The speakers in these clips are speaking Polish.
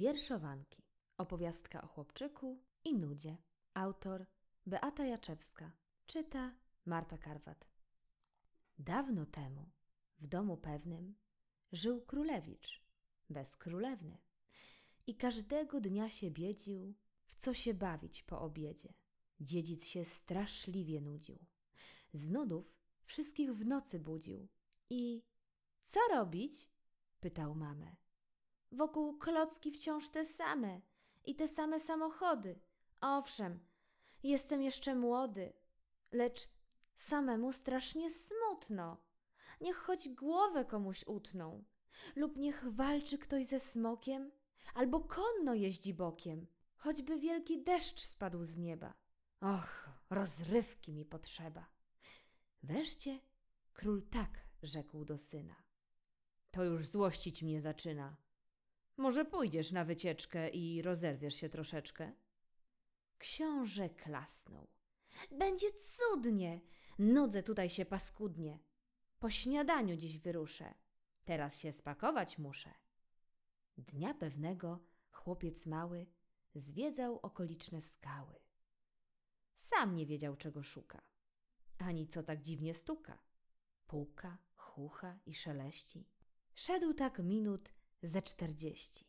Wierszowanki. Opowiastka o chłopczyku i nudzie. Autor Beata Jaczewska. Czyta Marta Karwat. Dawno temu, w domu pewnym, żył królewicz, bez królewny. I każdego dnia się biedził, w co się bawić po obiedzie. Dziedzic się straszliwie nudził. Z nudów wszystkich w nocy budził. I co robić? pytał mamę. Wokół klocki wciąż te same i te same samochody. Owszem, jestem jeszcze młody, lecz samemu strasznie smutno. Niech choć głowę komuś utną, lub niech walczy ktoś ze smokiem, albo konno jeździ bokiem, choćby wielki deszcz spadł z nieba. Och, rozrywki mi potrzeba. Wreszcie król tak rzekł do syna. To już złościć mnie zaczyna. Może pójdziesz na wycieczkę i rozerwiesz się troszeczkę? Książę klasnął. Będzie cudnie. Nudzę tutaj się paskudnie. Po śniadaniu dziś wyruszę. Teraz się spakować muszę. Dnia pewnego chłopiec mały zwiedzał okoliczne skały. Sam nie wiedział, czego szuka, ani co tak dziwnie stuka. Puka, chucha i szeleści. Szedł tak minut ze czterdzieści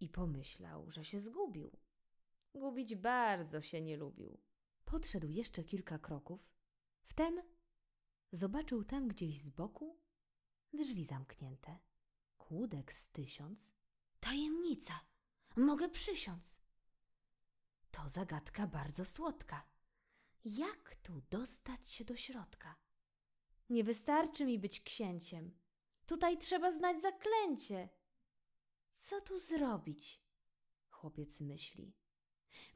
i pomyślał, że się zgubił. Gubić bardzo się nie lubił. Podszedł jeszcze kilka kroków. Wtem zobaczył tam gdzieś z boku drzwi zamknięte. Kłódek z tysiąc. Tajemnica! Mogę przysiąc. To zagadka bardzo słodka. Jak tu dostać się do środka? Nie wystarczy mi być księciem. Tutaj trzeba znać zaklęcie. Co tu zrobić? Chłopiec myśli.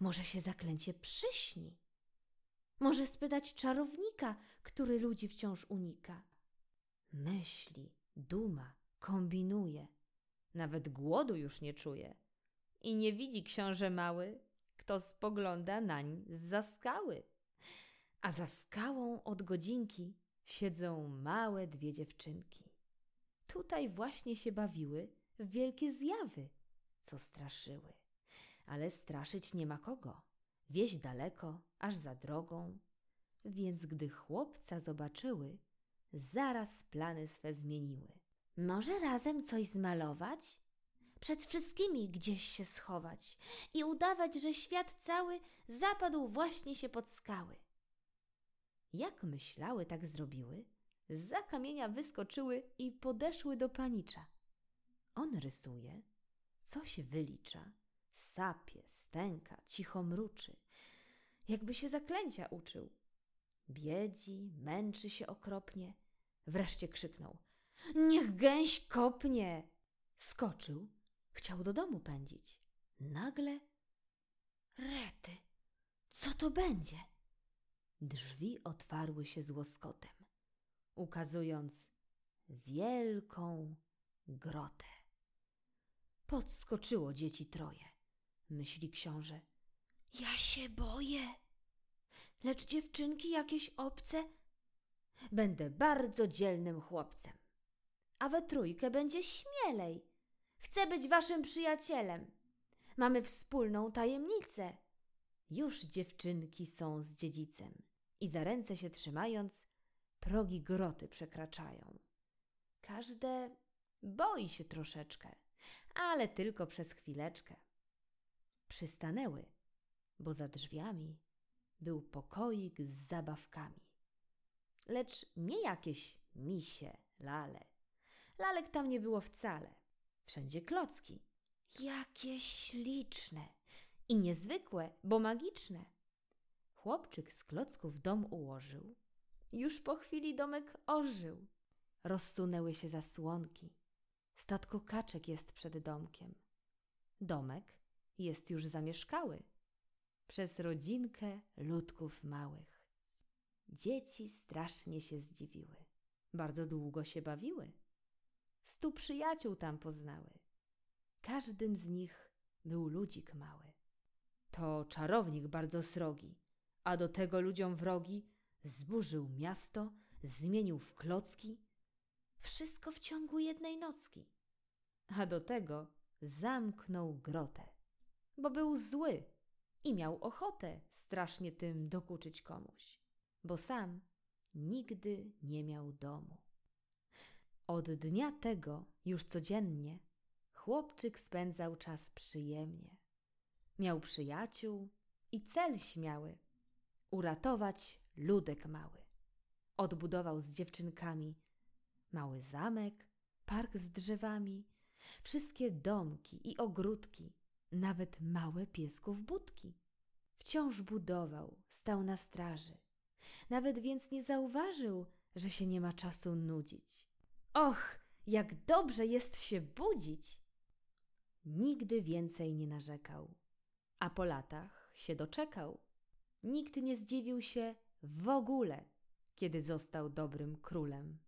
Może się zaklęcie przyśni? Może spytać czarownika, który ludzi wciąż unika? Myśli, duma, kombinuje. Nawet głodu już nie czuje. I nie widzi książę mały, kto spogląda nań za skały. A za skałą od godzinki siedzą małe dwie dziewczynki. Tutaj właśnie się bawiły wielkie zjawy, co straszyły. Ale straszyć nie ma kogo. Wieś daleko, aż za drogą. Więc gdy chłopca zobaczyły, zaraz plany swe zmieniły. Może razem coś zmalować? Przed wszystkimi gdzieś się schować i udawać, że świat cały zapadł właśnie się pod skały. Jak myślały, tak zrobiły. Z kamienia wyskoczyły i podeszły do panicza. On rysuje, coś wylicza, sapie, stęka, cicho mruczy, jakby się zaklęcia uczył. Biedzi, męczy się okropnie. Wreszcie krzyknął: Niech gęś kopnie! Skoczył, chciał do domu pędzić. Nagle rety, co to będzie? Drzwi otwarły się z łoskotem, ukazując wielką grotę. Podskoczyło dzieci troje, myśli książę. Ja się boję. Lecz dziewczynki jakieś obce. Będę bardzo dzielnym chłopcem. A we trójkę będzie śmielej. Chcę być waszym przyjacielem. Mamy wspólną tajemnicę. Już dziewczynki są z dziedzicem i za ręce się trzymając, progi groty przekraczają. Każde boi się troszeczkę, ale tylko przez chwileczkę. Przystanęły, bo za drzwiami był pokoik z zabawkami. Lecz nie jakieś misie, lale. Lalek tam nie było wcale. Wszędzie klocki. Jakie śliczne i niezwykłe, bo magiczne. Chłopczyk z klocków dom ułożył. Już po chwili domek ożył. Rozsunęły się zasłonki. Statko kaczek jest przed domkiem. Domek jest już zamieszkały przez rodzinkę ludków małych. Dzieci strasznie się zdziwiły. Bardzo długo się bawiły. Stu przyjaciół tam poznały. Każdym z nich był ludzik mały. To czarownik bardzo srogi, a do tego ludziom wrogi zburzył miasto, zmienił w klocki. Wszystko w ciągu jednej nocki. A do tego zamknął grotę, bo był zły i miał ochotę strasznie tym dokuczyć komuś, bo sam nigdy nie miał domu. Od dnia tego już codziennie chłopczyk spędzał czas przyjemnie. Miał przyjaciół i cel śmiały uratować ludek mały. Odbudował z dziewczynkami mały zamek, park z drzewami, wszystkie domki i ogródki, nawet małe piesków budki. Wciąż budował, stał na straży. Nawet więc nie zauważył, że się nie ma czasu nudzić. Och, jak dobrze jest się budzić! Nigdy więcej nie narzekał, a po latach się doczekał. Nikt nie zdziwił się w ogóle, kiedy został dobrym królem.